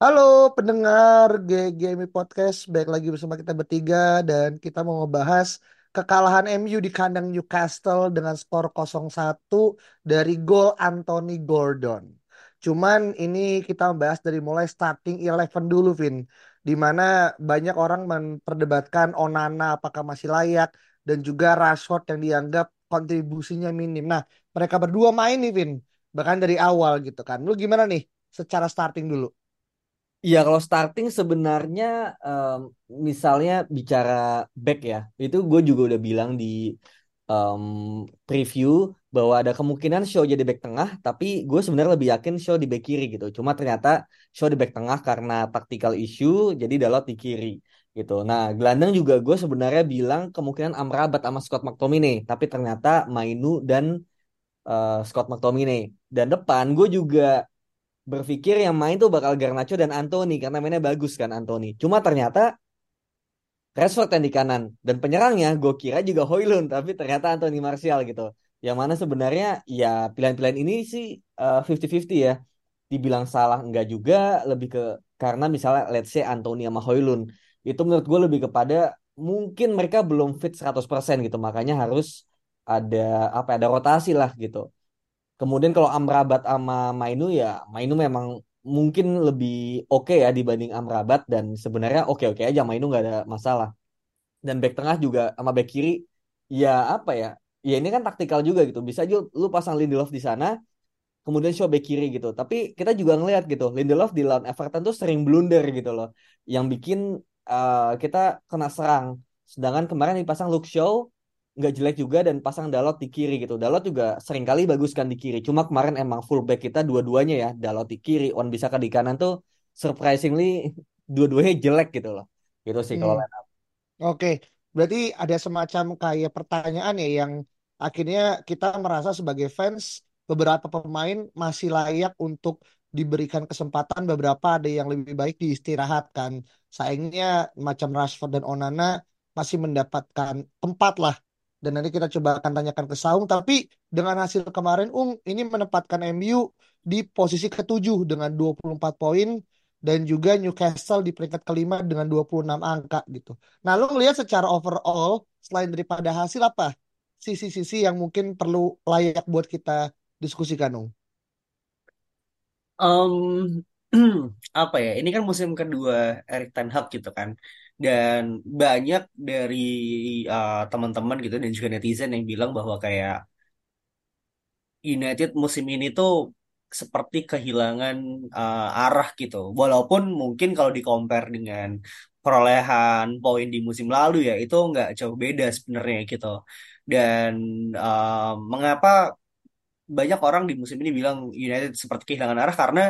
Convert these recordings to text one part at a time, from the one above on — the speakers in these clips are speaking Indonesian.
Halo pendengar GGMI Podcast, baik lagi bersama kita bertiga dan kita mau ngebahas kekalahan MU di kandang Newcastle dengan skor 0-1 dari gol Anthony Gordon. Cuman ini kita membahas dari mulai starting eleven dulu, Vin. Di mana banyak orang memperdebatkan Onana apakah masih layak dan juga Rashford yang dianggap kontribusinya minim. Nah, mereka berdua main nih, Vin. Bahkan dari awal gitu kan. Lu gimana nih secara starting dulu? Iya, kalau starting sebenarnya em, misalnya bicara back ya, itu gue juga udah bilang di em, preview bahwa ada kemungkinan show jadi back tengah, tapi gue sebenarnya lebih yakin show di back kiri gitu. Cuma ternyata show di back tengah karena tactical issue, jadi Dalot di kiri gitu. Nah, gelandang juga gue sebenarnya bilang kemungkinan Amrabat sama Scott McTominay, tapi ternyata Mainu dan eh, Scott McTominay. Dan depan gue juga berpikir yang main tuh bakal Garnacho dan Anthony karena mainnya bagus kan Anthony. Cuma ternyata Rashford yang di kanan dan penyerangnya gue kira juga Hoylund tapi ternyata Anthony Martial gitu. Yang mana sebenarnya ya pilihan-pilihan ini sih eh, 50-50 ya. Dibilang salah enggak juga lebih ke karena misalnya let's say Anthony sama Hoylund itu menurut gue lebih kepada mungkin mereka belum fit 100% gitu makanya harus ada apa ya, ada rotasi lah gitu. Kemudian kalau Amrabat sama Mainu ya Mainu memang mungkin lebih oke ya dibanding Amrabat dan sebenarnya oke-oke aja Mainu nggak ada masalah. Dan back tengah juga sama back kiri ya apa ya? Ya ini kan taktikal juga gitu. Bisa aja lu pasang Lindelof di sana, kemudian show back kiri gitu. Tapi kita juga ngelihat gitu, Lindelof di lawan Everton tuh sering blunder gitu loh. Yang bikin eh, kita kena serang. Sedangkan kemarin dipasang Luke Shaw nggak jelek juga dan pasang Dalot di kiri gitu. Dalot juga sering kali bagus kan di kiri. Cuma kemarin emang fullback kita dua-duanya ya, Dalot di kiri, Wan bisa di kanan tuh surprisingly dua-duanya jelek gitu loh. Gitu sih kalau Hmm. line up. Oke, berarti ada semacam kayak pertanyaan ya yang akhirnya kita merasa sebagai fans beberapa pemain masih layak untuk diberikan kesempatan, beberapa ada yang lebih baik diistirahatkan. Sayangnya macam Rashford dan Onana masih mendapatkan tempat lah. Dan nanti kita coba akan tanyakan ke Saung. Tapi dengan hasil kemarin, Ung, ini menempatkan MU di posisi ketujuh dengan 24 poin dan juga Newcastle di peringkat kelima dengan 26 angka gitu. Nah, lu ngelihat secara overall selain daripada hasil apa sisi-sisi yang mungkin perlu layak buat kita diskusikan, Ung? Em, apa ya? Ini kan musim kedua Erik ten Hag gitu kan. Dan banyak dari uh, teman-teman gitu dan juga netizen yang bilang bahwa kayak United musim ini tuh seperti kehilangan uh, arah gitu. Walaupun mungkin kalau di compare dengan perolehan poin di musim lalu ya itu nggak jauh beda sebenarnya gitu. Dan uh, mengapa banyak orang di musim ini bilang United seperti kehilangan arah karena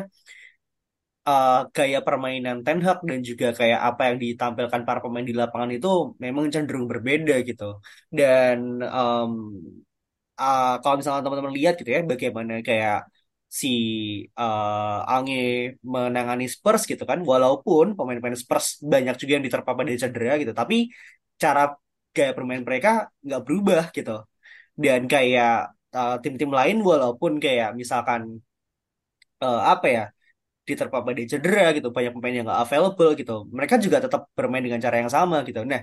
uh, gaya permainan Ten Hag dan juga kayak apa yang ditampilkan para pemain di lapangan itu memang cenderung berbeda gitu. Dan um, uh, kalau misalnya teman-teman lihat gitu ya bagaimana kayak si uh, Ange menangani Spurs gitu kan walaupun pemain-pemain Spurs banyak juga yang diterpa pada cedera gitu tapi cara gaya bermain mereka nggak berubah gitu dan kayak uh, tim-tim lain walaupun kayak misalkan uh, apa ya diterpa pada cedera gitu banyak pemain yang nggak available gitu. Mereka juga tetap bermain dengan cara yang sama gitu. Nah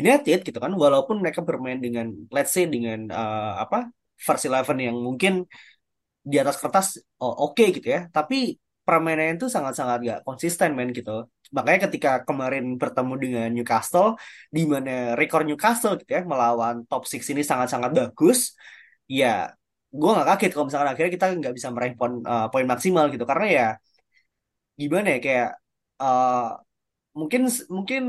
United gitu kan walaupun mereka bermain dengan let's say dengan uh, apa first eleven yang mungkin di atas kertas oh, oke gitu ya. Tapi permainannya itu sangat-sangat gak konsisten men gitu. Makanya ketika kemarin bertemu dengan Newcastle di mana rekor Newcastle gitu ya melawan top 6 ini sangat-sangat bagus ya gue nggak kaget kalau misalkan akhirnya kita nggak bisa meraih poin uh, poin maksimal gitu. Karena ya gimana ya kayak uh, mungkin mungkin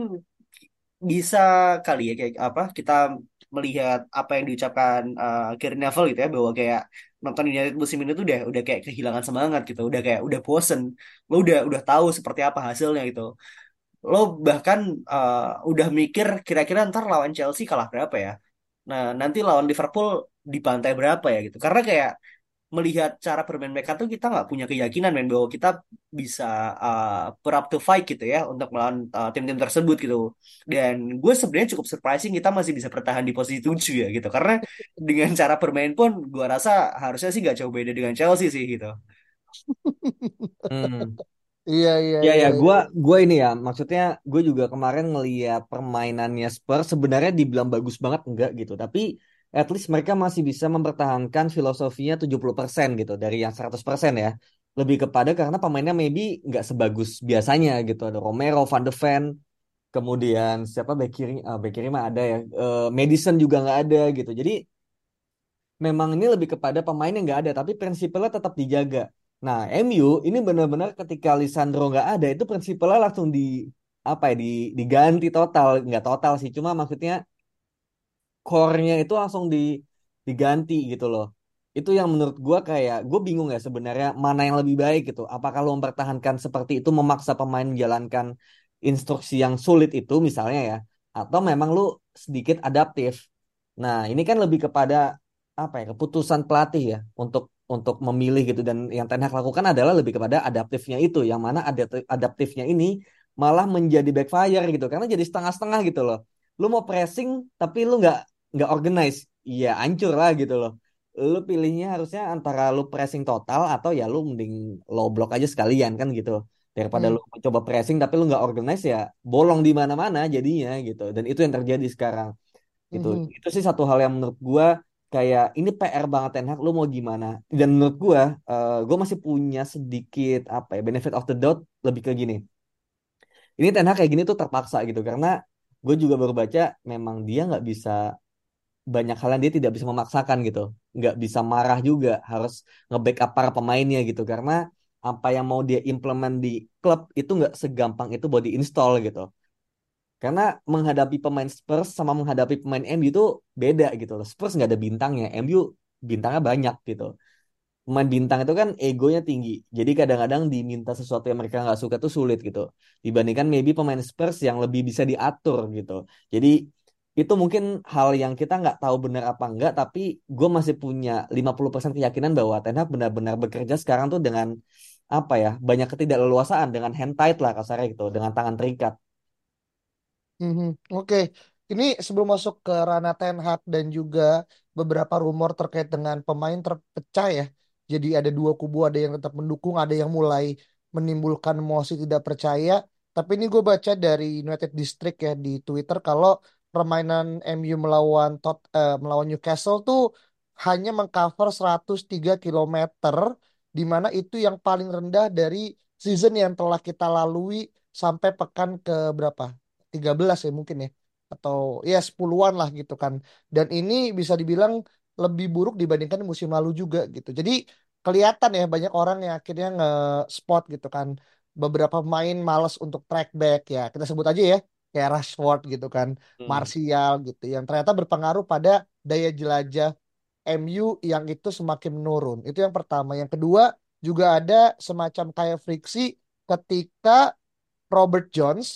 bisa kali ya kayak apa kita melihat apa yang diucapkan uh, Neville gitu ya bahwa kayak nonton United musim ini tuh udah udah kayak kehilangan semangat gitu udah kayak udah bosen lo udah udah tahu seperti apa hasilnya gitu. Lo bahkan uh, udah mikir kira-kira ntar lawan Chelsea kalah berapa ya? Nah nanti lawan Liverpool di pantai berapa ya gitu. Karena kayak melihat cara bermain mereka tuh kita nggak punya keyakinan men bahwa kita bisa uh, put up to fight gitu ya untuk melawan uh, tim-tim tersebut gitu dan gue sebenarnya cukup surprising kita masih bisa bertahan di posisi 7 ya gitu karena dengan cara bermain pun gue rasa harusnya sih nggak jauh beda dengan Chelsea sih gitu Hmm. Iya iya Ya iya. ya, iya. gua gua ini ya, maksudnya gue juga kemarin ngeliat permainannya Spurs sebenarnya dibilang bagus banget enggak gitu, tapi at least mereka masih bisa mempertahankan filosofinya 70% gitu dari yang 100% ya. Lebih kepada karena pemainnya maybe nggak sebagus biasanya gitu. Ada Romero, Van de Ven, kemudian siapa bek kiri, ah, bek kiri mah ada ya. Eh, Madison juga nggak ada gitu. Jadi memang ini lebih kepada pemain yang nggak ada, tapi prinsipnya tetap dijaga. Nah, MU ini benar-benar ketika Lisandro nggak ada, itu prinsipnya langsung di apa ya, di, diganti total, nggak total sih, cuma maksudnya core-nya itu langsung di diganti gitu loh. Itu yang menurut gua kayak gue bingung ya sebenarnya mana yang lebih baik gitu. Apakah lo mempertahankan seperti itu memaksa pemain menjalankan instruksi yang sulit itu misalnya ya, atau memang lu sedikit adaptif. Nah, ini kan lebih kepada apa ya keputusan pelatih ya untuk untuk memilih gitu dan yang Ten Hag lakukan adalah lebih kepada adaptifnya itu yang mana adaptif, adaptifnya ini malah menjadi backfire gitu karena jadi setengah-setengah gitu loh lu mau pressing tapi lu nggak nggak organize iya hancur lah gitu loh lu pilihnya harusnya antara lu pressing total atau ya lu mending low block aja sekalian kan gitu daripada Hmm. lu coba pressing tapi lu nggak organize ya bolong di mana-mana jadinya gitu dan itu yang terjadi sekarang gitu. Mhm. Itu sih satu hal yang menurut gua kayak ini PR banget Ten Hag lu mau gimana? Dan menurut gua eh gua masih punya sedikit apa ya benefit of the doubt lebih ke gini. Ini Ten Hag kayak gini tuh terpaksa gitu karena gue juga baru baca memang dia nggak bisa banyak hal yang dia tidak bisa memaksakan gitu. Nggak bisa marah juga, harus nge-backup para pemainnya gitu karena apa yang mau dia implement di klub itu nggak segampang itu buat di-install gitu. Karena menghadapi pemain Spurs sama menghadapi pemain MU itu beda gitu loh. Spurs nggak ada bintangnya, MU bintangnya banyak gitu. Pemain bintang itu kan egonya tinggi. Jadi kadang-kadang diminta sesuatu yang mereka nggak suka tuh sulit gitu. Dibandingkan maybe pemain Spurs yang lebih bisa diatur gitu. Jadi itu mungkin hal yang kita nggak tahu benar apa enggak, tapi gue masih punya 50% keyakinan bahwa Ten Hag benar-benar bekerja sekarang tuh dengan apa ya, banyak ketidakleluasaan, dengan hand tight lah kasarnya gitu, dengan tangan terikat. Mhm. Oke, ini sebelum masuk ke ranah Ten Hag dan juga beberapa rumor terkait dengan pemain terpecah ya. Jadi ada dua kubu, ada yang tetap mendukung, ada yang mulai menimbulkan emosi tidak percaya. Tapi ini gue baca dari United District ya di Twitter kalau permainan MU melawan Tot eh, melawan Newcastle tuh hanya mengcover 103 kilometer, di mana itu yang paling rendah dari season yang telah kita lalui sampai pekan ke berapa? 13 ya mungkin ya atau ya 10-an lah gitu kan. Dan ini bisa dibilang lebih buruk dibandingkan musim lalu juga gitu. Jadi kelihatan ya banyak orang yang akhirnya nge-spot gitu kan. Beberapa pemain malas untuk track back ya. Kita sebut aja ya kayak Rashford gitu kan, Hmm. Martial gitu yang ternyata berpengaruh pada daya jelajah MU yang itu semakin menurun. Itu yang pertama. Yang kedua juga ada semacam kayak friksi ketika Robert Jones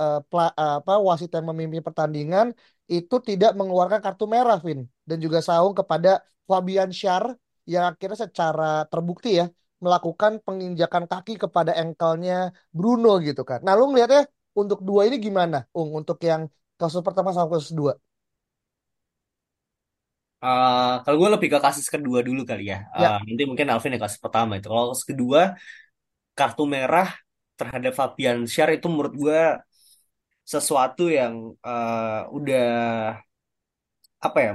eh, pela- eh, apa wasit yang memimpin pertandingan itu tidak mengeluarkan kartu merah, Vin, dan juga saung kepada Fabian Schär yang akhirnya secara terbukti ya melakukan penginjakan kaki kepada engkelnya Bruno gitu kan. Nah, lu ngeliatnya untuk dua ini gimana, Ung? Untuk yang kasus pertama sama kasus dua? Uh, kalau gue lebih ke kasus kedua dulu kali ya Ya. Uh, nanti mungkin Alvin yang kasus pertama itu kalau kasus kedua kartu merah terhadap Fabian Schär itu menurut gue sesuatu yang uh, udah apa ya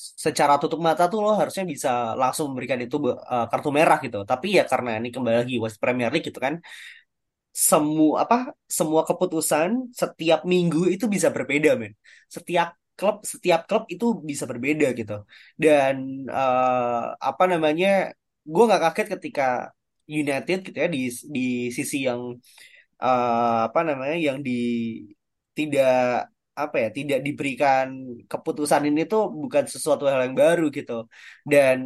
secara tutup mata tuh lo harusnya bisa langsung memberikan itu uh, kartu merah gitu. Tapi ya karena ini kembali lagi West Premier League gitu kan semua apa semua keputusan setiap minggu itu bisa berbeda men. Setiap klub setiap klub itu bisa berbeda gitu. Dan uh, apa namanya gue nggak kaget ketika United gitu ya di di sisi yang uh, apa namanya yang di tidak apa ya tidak diberikan keputusan ini tuh bukan sesuatu hal yang baru gitu. Dan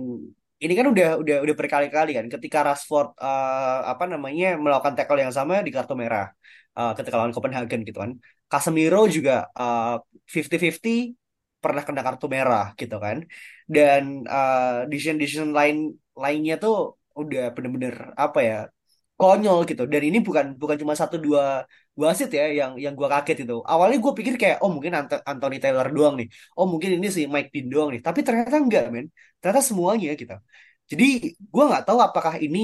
ini kan udah udah udah berkali-kali kan ketika Rashford uh, apa namanya melakukan tackle yang sama di kartu merah uh, ketika lawan Copenhagen gitu kan Casemiro juga uh, 50-50 pernah kena kartu merah gitu kan. Dan uh, decision decision lain lainnya tuh udah bener-bener apa ya konyol gitu. Dan ini bukan bukan cuma satu dua wasit ya yang yang gue kaget itu. Awalnya gue pikir kayak oh mungkin Ant Anthony Taylor doang nih. Oh mungkin ini si Mike Dean doang nih. Tapi ternyata enggak men. Ternyata semuanya gitu. Jadi gue nggak tahu apakah ini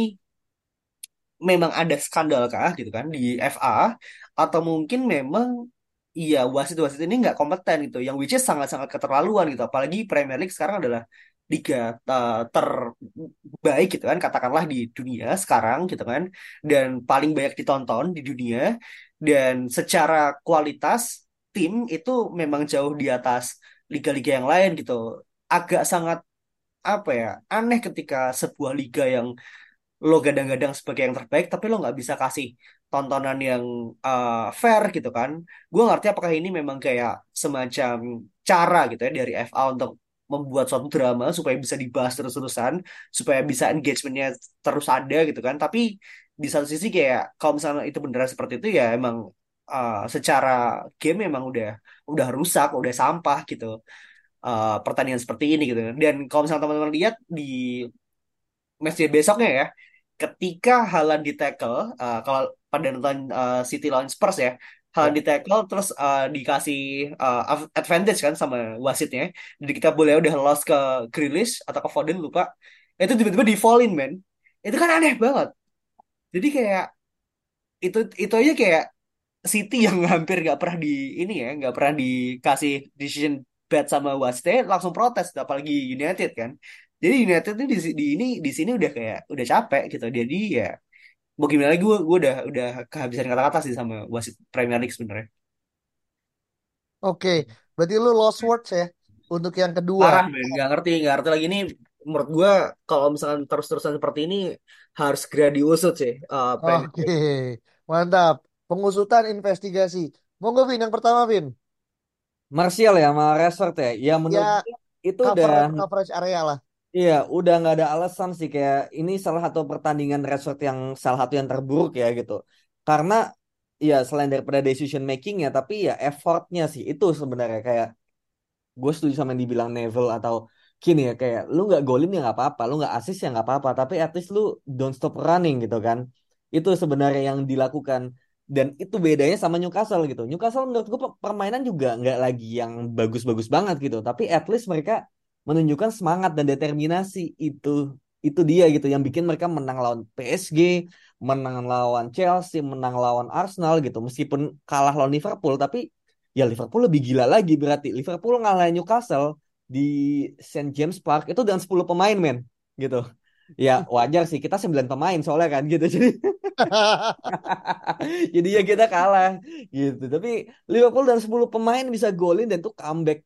memang ada skandal kah gitu kan di FA atau mungkin memang iya wasit-wasit ini nggak kompeten gitu. Yang which is sangat-sangat keterlaluan gitu. Apalagi Premier League sekarang adalah liga uh, terbaik gitu kan katakanlah di dunia sekarang gitu kan. Dan paling banyak ditonton di dunia dan secara kualitas tim itu memang jauh di atas liga-liga yang lain gitu. Agak sangat apa ya aneh ketika sebuah liga yang lo gadang-gadang sebagai yang terbaik tapi lo nggak bisa kasih tontonan yang uh, fair gitu kan. Gue ngerti apakah ini memang kayak semacam cara gitu ya dari FA untuk membuat suatu drama supaya bisa dibahas terus-terusan supaya bisa engagementnya terus ada gitu kan. Tapi di satu sisi kayak kalau misalnya itu beneran seperti itu ya emang uh, secara game memang udah udah rusak udah sampah gitu uh, pertandingan seperti ini gitu dan kalau misalnya teman-teman lihat di match besoknya ya ketika Haaland di tackle uh, kalau pada nonton uh, City lawan Spurs ya Haaland di tackle terus uh, dikasih uh, advantage kan sama wasitnya jadi kita boleh udah lost ke Grealish atau ke Foden lupa itu tiba-tiba di fall in man itu kan aneh banget jadi kayak itu itu aja kayak City yang hampir nggak pernah di ini ya nggak pernah dikasih decision bad sama wasitnya langsung protes apalagi United kan. Jadi United ini di, di ini di sini udah kayak udah capek gitu. Jadi ya mau gimana lagi gue gue udah udah kehabisan kata-kata sih sama wasit Premier League sebenarnya. Oke berarti lu lost words ya untuk yang kedua. Parah men. Nggak ngerti nggak ngerti lagi. Ini menurut gue kalau misalkan terus-terusan seperti ini harus segera diusut sih uh, oke mantap. Pengusutan investigasi. Monggo Vin yang pertama Vin. Martial ya sama Rashford ya? Ya menurut ya, itu cover, udah coverage area lah. Iya, udah nggak ada alasan sih kayak ini salah satu pertandingan resort yang salah satu yang terburuk ya gitu. Karena ya selain daripada decision making ya, tapi ya effortnya sih itu sebenarnya. Kayak gue setuju sama yang dibilang Neville atau kini ya kayak lu nggak golin ya nggak apa-apa, lu nggak assist ya nggak apa-apa, tapi at least lu don't stop running gitu kan. Itu sebenarnya yang dilakukan dan itu bedanya sama Newcastle gitu. Newcastle menurut gue permainan juga nggak lagi yang bagus-bagus banget gitu, tapi at least mereka menunjukkan semangat dan determinasi itu itu dia gitu yang bikin mereka menang lawan PSG, menang lawan Chelsea, menang lawan Arsenal gitu. Meskipun kalah lawan Liverpool tapi ya Liverpool lebih gila lagi berarti. Liverpool ngalahin Newcastle di St James Park itu dengan 10 pemain men gitu. Ya wajar sih kita 9 pemain soalnya kan gitu. Jadi Jadi ya kita kalah gitu. Tapi Liverpool dan 10 pemain bisa golin dan tuh comeback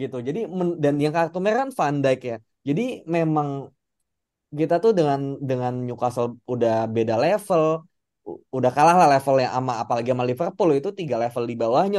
gitu. Jadi dan yang kartu merah kan Van Dijk ya. Jadi memang kita tuh dengan dengan Newcastle udah beda level, udah kalah lah levelnya sama apalagi sama Liverpool itu tiga level di bawahnya.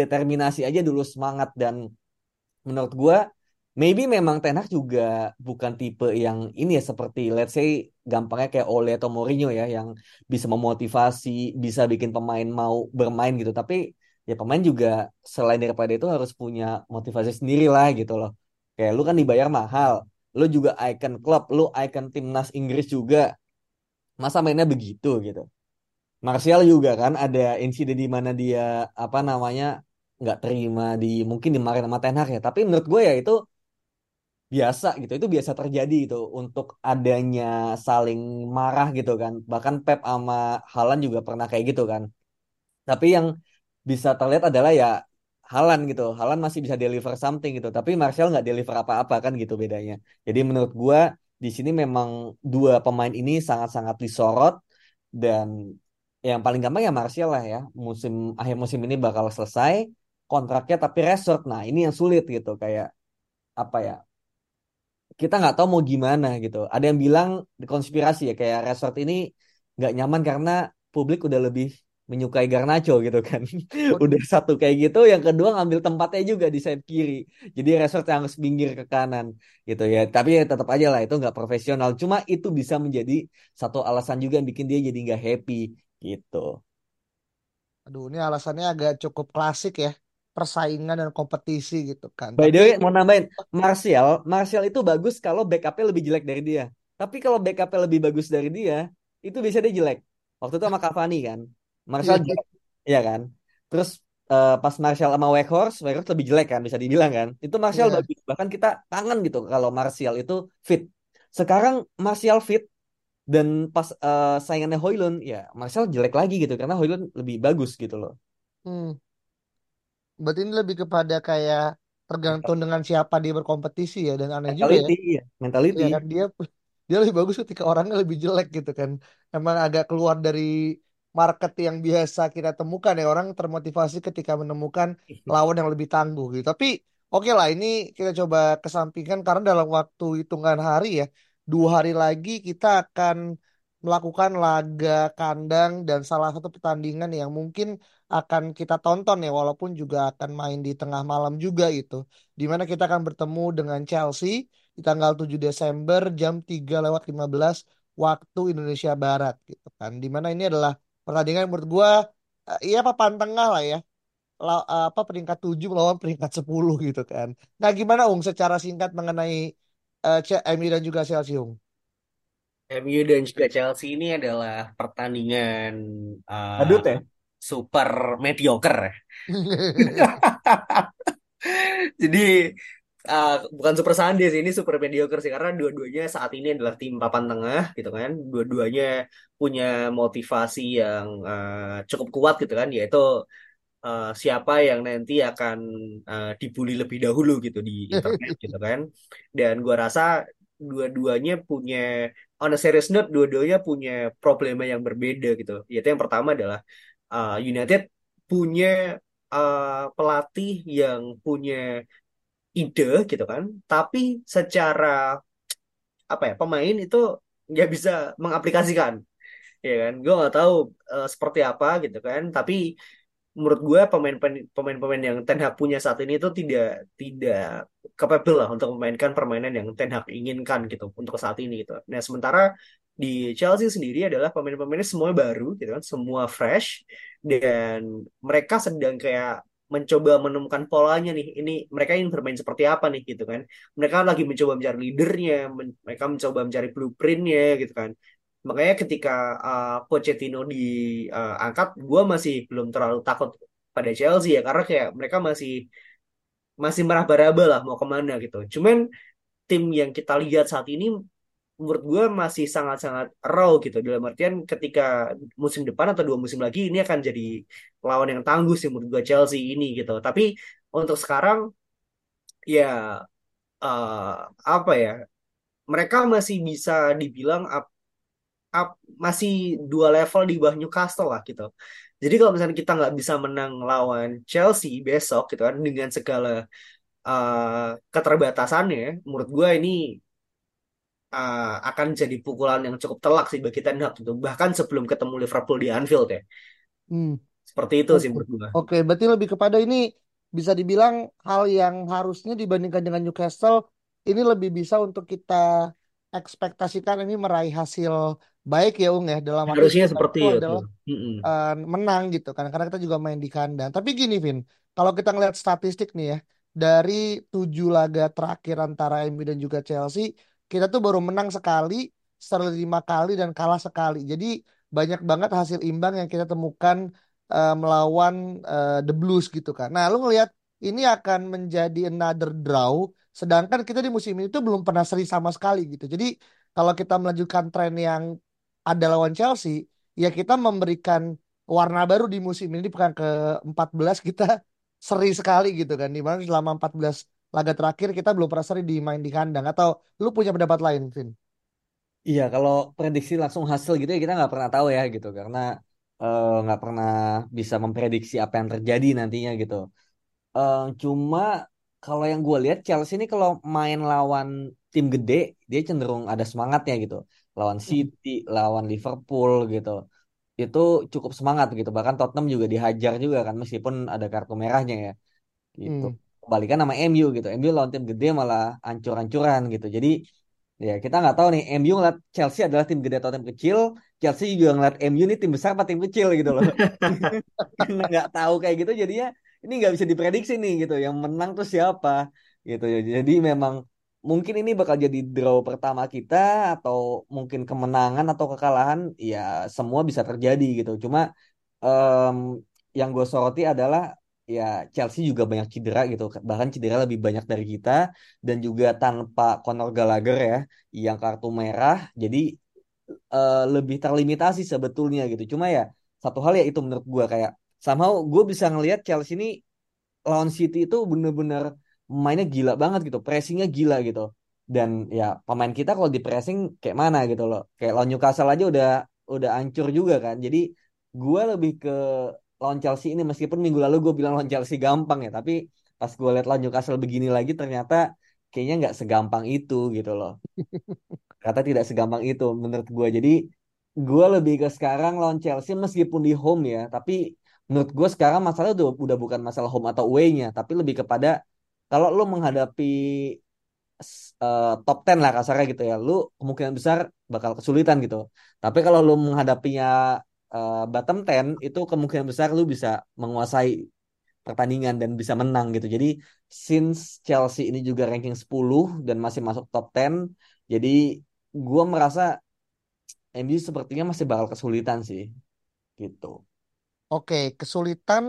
determinasi aja dulu semangat dan menurut gue maybe memang Ten Hag juga bukan tipe yang ini ya seperti let's say gampangnya kayak Ole atau Mourinho ya yang bisa memotivasi, bisa bikin pemain mau bermain gitu. Tapi ya pemain juga selain daripada itu harus punya motivasi sendiri lah gitu loh. Kayak lu kan dibayar mahal, lu juga icon klub, lu icon timnas Inggris juga. Masa mainnya begitu gitu. Martial juga kan ada insiden di mana dia apa namanya nggak terima di mungkin dimarahin sama Ten Hag ya. Tapi menurut gue ya itu biasa gitu. Itu biasa terjadi itu untuk adanya saling marah gitu kan. Bahkan Pep sama Haaland juga pernah kayak gitu kan. Tapi yang bisa terlihat adalah ya Haaland gitu. Haaland masih bisa deliver something gitu. Tapi Martial nggak deliver apa-apa kan gitu bedanya. Jadi menurut gue di sini memang dua pemain ini sangat-sangat disorot dan yang paling gampang ya Martial lah ya. Musim akhir musim ini bakal selesai kontraknya tapi resort. Nah, ini yang sulit gitu kayak apa ya? Kita nggak tahu mau gimana gitu. Ada yang bilang konspirasi ya kayak resort ini nggak nyaman karena publik udah lebih menyukai Garnacho gitu kan. udah satu kayak gitu, yang kedua ngambil tempatnya juga di sayap kiri. Jadi resort yang harus pinggir ke kanan gitu ya. Tapi ya tetap aja lah itu nggak profesional. Cuma itu bisa menjadi satu alasan juga yang bikin dia jadi nggak happy gitu. Aduh, ini alasannya agak cukup klasik ya. Persaingan dan kompetisi gitu kan. By the Tapi way, mau nambahin, Martial, Martial itu bagus kalau backupnya lebih jelek dari dia. Tapi kalau backupnya lebih bagus dari dia, itu bisa dia jelek. Waktu itu sama Cavani kan, Martial iya, jelek, ya kan. Terus eh, pas Martial sama Weghorst, Weghorst lebih jelek kan, bisa dibilang kan. Itu Martial iya. bagus, bahkan kita kangen gitu kalau Martial itu fit. Sekarang Martial fit dan pas eh, saingannya Højlund, ya Martial jelek lagi gitu karena Højlund lebih bagus gitu loh. Hmm. Berarti ini lebih kepada kayak tergantung dengan siapa dia berkompetisi ya dan aneh juga ya. Mentality, ya, kan dia dia lebih bagus ketika orangnya lebih jelek gitu kan. Emang agak keluar dari market yang biasa kita temukan ya orang termotivasi ketika menemukan lawan yang lebih tangguh gitu. Tapi oke lah ini kita coba kesampingkan karena dalam waktu hitungan hari ya dua hari lagi kita akan melakukan laga kandang dan salah satu pertandingan yang mungkin akan kita tonton ya walaupun juga akan main di tengah malam juga itu. Di mana kita akan bertemu dengan Chelsea di tanggal 7 Desember jam 3 lewat 15 waktu Indonesia Barat gitu kan. Di mana ini adalah pertandingan menurut gua iya papan tengah lah ya. Apa peringkat 7 melawan peringkat 10 gitu kan. Nah, gimana Ung secara singkat mengenai eh, C- MU dan juga Chelsea Ung? MU dan juga Chelsea ini adalah pertandingan uh, Adut ya? super mediocre. Jadi uh, bukan super Sunday sih, ini super mediocre sih karena dua-duanya saat ini adalah tim papan tengah gitu kan. Dua-duanya punya motivasi yang uh, cukup kuat gitu kan, yaitu uh, siapa yang nanti akan uh, dibully lebih dahulu gitu di internet gitu kan. Dan gua rasa dua-duanya punya on a serious note, dua-duanya punya problema yang berbeda gitu. Yaitu yang pertama adalah uh, United punya uh, pelatih yang punya ide gitu kan, tapi secara apa ya pemain itu nggak bisa mengaplikasikan, ya kan? Gue nggak tahu uh, seperti apa gitu kan, tapi menurut gue pemain pemain-pemain yang Ten Hag punya saat ini itu tidak tidak capable lah untuk memainkan permainan yang Ten Hag inginkan gitu untuk saat ini gitu. Nah sementara di Chelsea sendiri adalah pemain-pemainnya semua baru gitu kan, semua fresh dan mereka sedang kayak mencoba menemukan polanya nih. Ini mereka ingin bermain seperti apa nih gitu kan. Mereka lagi mencoba mencari leadernya, mereka mencoba mencari blueprintnya gitu kan. Makanya ketika uh, Pochettino diangkat, gue masih belum terlalu takut pada Chelsea ya, karena kayak mereka masih masih meraba-raba lah mau ke mana gitu. Cuman tim yang kita lihat saat ini menurut gue masih sangat-sangat raw gitu. Dalam artian ketika musim depan atau dua musim lagi ini akan jadi lawan yang tangguh sih menurut gue Chelsea ini gitu. Tapi untuk sekarang ya uh, apa ya? Mereka masih bisa dibilang up, up, masih dua level di bawah Newcastle lah gitu. Jadi kalau misalnya kita nggak bisa menang lawan Chelsea besok gitu kan dengan segala uh, keterbatasannya, menurut gue ini uh, akan jadi pukulan yang cukup telak sih bagi Ten Hag gitu. Bahkan sebelum ketemu Liverpool di Anfield ya. Hmm. Seperti itu sih menurut gue. Oke, berarti lebih kepada ini bisa dibilang hal yang harusnya dibandingkan dengan Newcastle ini lebih bisa untuk kita ekspektasikan ini meraih hasil baik ya Ung ya dalam arti Harusnya seperti itu adalah Mm-mm. eh, menang gitu kan karena kita juga main di kandang. Tapi gini Vin, kalau kita ngeliat statistik nih ya dari tujuh laga terakhir antara MU dan juga Chelsea, kita tuh baru menang sekali, seri lima kali dan kalah sekali. Jadi banyak banget hasil imbang yang kita temukan eh, melawan eh, The Blues gitu kan. Nah, lu ngelihat ini akan menjadi another draw, sedangkan kita di musim ini tuh belum pernah seri sama sekali gitu. Jadi kalau kita melanjutkan tren yang ada lawan Chelsea, ya kita memberikan warna baru di musim ini di pekan ke-14 kita seri sekali gitu kan. Di mana selama 14 laga terakhir kita belum pernah seri di main di kandang. Atau lu punya pendapat lain, Vin? Iya, kalau prediksi langsung hasil gitu ya kita nggak pernah tahu ya gitu karena eh, nggak pernah bisa memprediksi apa yang terjadi nantinya gitu. Eh, cuma kalau yang gue lihat Chelsea ini kalau main lawan tim gede dia cenderung ada semangatnya gitu. Lawan City, lawan Liverpool gitu. Itu cukup semangat gitu. Bahkan Tottenham juga dihajar juga kan meskipun ada kartu merahnya ya gitu. Hmm. Kebalikan sama MU gitu. MU lawan tim gede malah ancur-ancuran gitu. Jadi ya kita nggak tahu nih MU ngeliat Chelsea adalah tim gede atau tim kecil. Chelsea juga ngeliat MU ini tim besar apa tim kecil gitu loh. Nggak tahu kayak gitu jadinya ini nggak bisa diprediksi nih gitu. Yang menang tuh siapa gitu. Jadi memang mungkin ini bakal jadi draw pertama kita atau mungkin kemenangan atau kekalahan ya semua bisa terjadi gitu. Cuma em, yang gue soroti adalah ya Chelsea juga banyak cedera gitu bahkan cedera lebih banyak dari kita dan juga tanpa Conor Gallagher ya yang kartu merah jadi eh, lebih terlimitasi sebetulnya gitu cuma ya satu hal ya itu menurut gue kayak somehow gue bisa ngelihat Chelsea ini lawan City itu bener-bener mainnya gila banget gitu pressingnya gila gitu. Dan ya pemain kita kalau di pressing kayak mana gitu loh. Kayak lawan Newcastle aja udah udah hancur juga kan. Jadi gue lebih ke lawan Chelsea ini meskipun minggu lalu gue bilang lawan Chelsea gampang ya tapi pas gue lihat lawan Newcastle begini lagi ternyata kayaknya nggak segampang itu gitu loh. Kata tidak segampang itu menurut gue jadi gue lebih ke sekarang lawan Chelsea meskipun di home ya tapi menurut gue sekarang masalah udah, udah bukan masalah home atau away-nya tapi lebih kepada kalau lo menghadapi eh, top 10 lah kasarnya gitu ya lu kemungkinan besar bakal kesulitan gitu tapi kalau lu menghadapinya eh, bottom 10 itu kemungkinan besar lu bisa menguasai pertandingan dan bisa menang gitu. Jadi since Chelsea ini juga ranking 10 dan masih masuk top 10, jadi gua merasa MU sepertinya masih bakal kesulitan sih gitu. Oke, kesulitan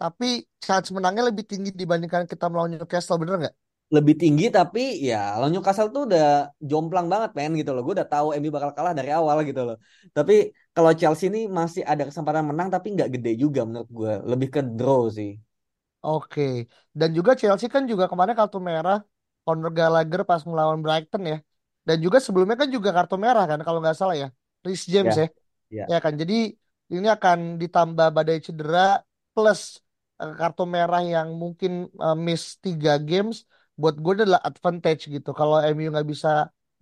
tapi chance menangnya lebih tinggi dibandingkan kita melawan Newcastle, bener nggak? Lebih tinggi tapi ya lawan Newcastle tuh udah jomplang banget men gitu loh. Gue udah tahu MU bakal kalah dari awal gitu loh. Tapi kalau Chelsea ini masih ada kesempatan menang tapi nggak gede juga menurut gue. Lebih ke draw sih. Oke, dan juga Chelsea kan juga kemarin kartu merah Conor Gallagher pas melawan Brighton ya. Dan juga sebelumnya kan juga kartu merah kan kalau nggak salah ya. Reece James Ya, ya. ya. Ya kan, jadi ini akan ditambah badai cedera plus eh, kartu merah yang mungkin eh, miss tiga games. Buat gue adalah advantage gitu. Kalau MU nggak bisa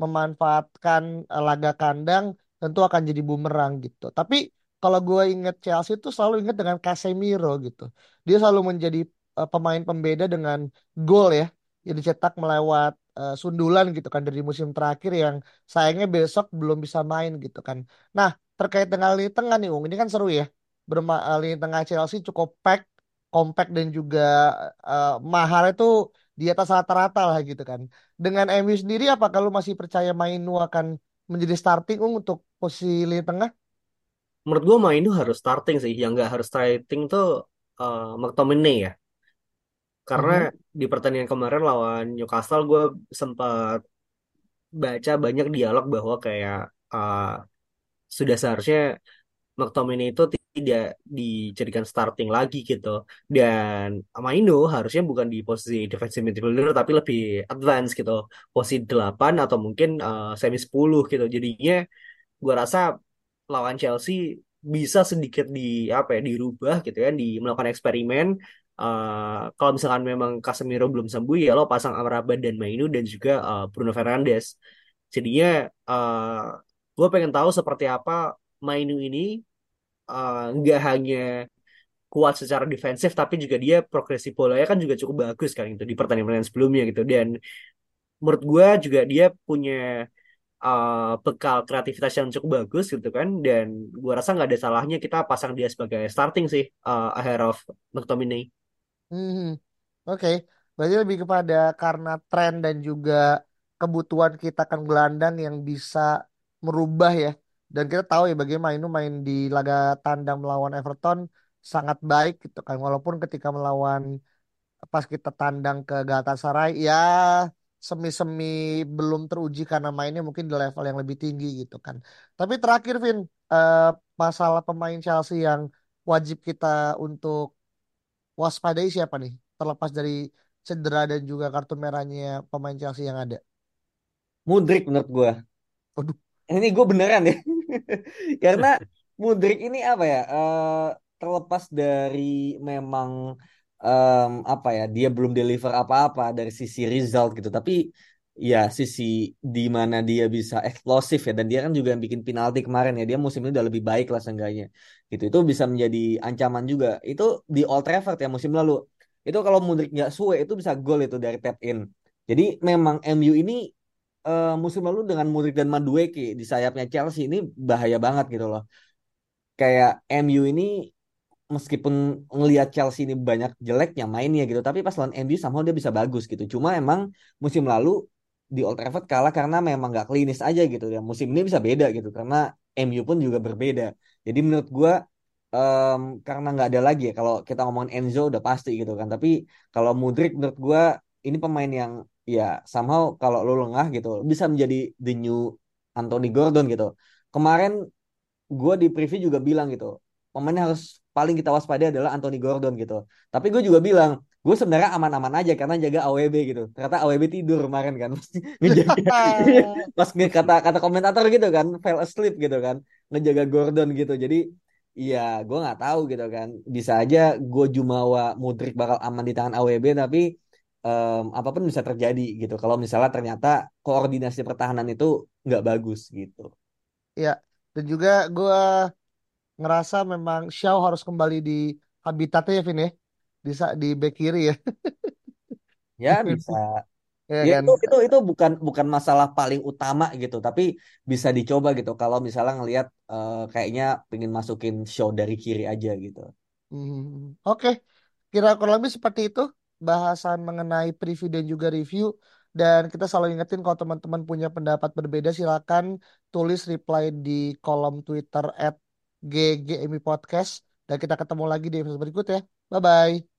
memanfaatkan eh, laga kandang, tentu akan jadi bumerang gitu. Tapi kalau gue inget Chelsea itu selalu inget dengan Casemiro gitu. Dia selalu menjadi eh, pemain pembeda dengan gol ya yang dicetak melewat eh, sundulan gitu kan dari musim terakhir yang sayangnya besok belum bisa main gitu kan. Nah, terkait dengan lini tengah nih, Ung. Ini kan seru ya. Berma eh, lini tengah Chelsea cukup pack, compact dan juga eh, mahal itu di atas rata-rata lah gitu kan. Dengan MU sendiri, apakah lu masih percaya Mainu akan menjadi starting Ung untuk posisi lini tengah? Menurut gue main itu harus starting sih. Yang nggak harus starting tuh uh, McTominay ya. Karena Mhm. di pertandingan kemarin lawan Newcastle gue sempat baca banyak dialog bahwa kayak uh, sudah seharusnya McTominay itu tidak dijadikan starting lagi gitu. Dan Maino harusnya bukan di posisi defensive midfielder tapi lebih advance gitu. Posisi 8 atau mungkin uh, semi 10 gitu. Jadinya gua rasa lawan Chelsea bisa sedikit di apa ya dirubah gitu ya, di melakukan eksperimen. Uh, kalau misalkan memang Casemiro belum sembuh ya lo pasang Amrabat dan Mainu dan juga uh, Bruno Fernandes. Jadinya uh, gue pengen tahu seperti apa Mainu ini uh, nggak hanya kuat secara defensif tapi juga dia progresi bolanya kan juga cukup bagus kan itu di pertandingan sebelumnya gitu dan menurut gue juga dia punya uh, bekal kreativitas yang cukup bagus gitu kan dan gue rasa nggak ada salahnya kita pasang dia sebagai starting sih uh, ahead of McTominay. Hmm, oke. Berarti lebih kepada karena tren dan juga kebutuhan kita kan gelandang yang bisa merubah ya. Dan kita tahu ya bagaimana itu main di laga tandang melawan Everton sangat baik gitu kan. Walaupun ketika melawan pas kita tandang ke Galatasaray ya semi-semi belum teruji karena mainnya mungkin di level yang lebih tinggi gitu kan. Tapi terakhir Vin, eh, masalah pemain Chelsea yang wajib kita untuk waspadai siapa nih? Terlepas dari cedera dan juga kartu merahnya pemain Chelsea yang ada. Mudrik menurut gue. Waduh. Ini gue beneran ya. Karena Mudrik ini apa ya? Uh, terlepas dari memang um, apa ya dia belum deliver apa-apa dari sisi result gitu tapi ya sisi di mana dia bisa eksplosif ya dan dia kan juga yang bikin penalti kemarin ya dia musim ini udah lebih baik lah seenggaknya gitu itu bisa menjadi ancaman juga itu di Old Trafford ya musim lalu itu kalau Mudrik nggak suwe itu bisa gol itu dari tap in jadi memang MU ini uh, musim lalu dengan Mudrik dan Madueke di sayapnya Chelsea ini bahaya banget gitu loh kayak MU ini meskipun ngelihat Chelsea ini banyak jeleknya mainnya gitu, tapi pas lawan MU sama dia bisa bagus gitu. Cuma emang musim lalu di Old Trafford kalah karena memang gak klinis aja gitu ya. Musim ini bisa beda gitu karena MU pun juga berbeda. Jadi menurut gue um, karena nggak ada lagi ya kalau kita ngomongin Enzo udah pasti gitu kan. Tapi kalau Mudrik menurut gue ini pemain yang ya somehow kalau lo lengah gitu bisa menjadi the new Anthony Gordon gitu. Kemarin gue di preview juga bilang gitu pemain yang harus paling kita waspada adalah Anthony Gordon gitu. Tapi gue juga bilang, gue sebenarnya aman-aman aja karena jaga AWB gitu. Ternyata AWB tidur kemarin kan, pas kata kata komentator gitu kan, fell asleep gitu kan, ngejaga Gordon gitu. Jadi Iya, gue nggak tahu gitu kan. Bisa aja gue Jumawa Mudrik bakal aman di tangan AWB, tapi um, apa pun bisa terjadi gitu. Kalau misalnya ternyata koordinasi pertahanan itu nggak bagus gitu. Iya, dan juga gue ngerasa memang Xiao harus kembali di habitatnya ya Vin ya di di back kiri ya ya bisa ya, ya kan? itu itu itu bukan bukan masalah paling utama gitu tapi bisa dicoba gitu kalau misalnya ngelihat uh, kayaknya pengen masukin show dari kiri aja gitu hmm. oke okay. kira kurang lebih seperti itu bahasan mengenai preview dan juga review dan kita selalu ingetin kalau teman-teman punya pendapat berbeda silakan tulis reply di kolom Twitter at GGMI Podcast dan kita ketemu lagi di episode berikut ya. Bye bye.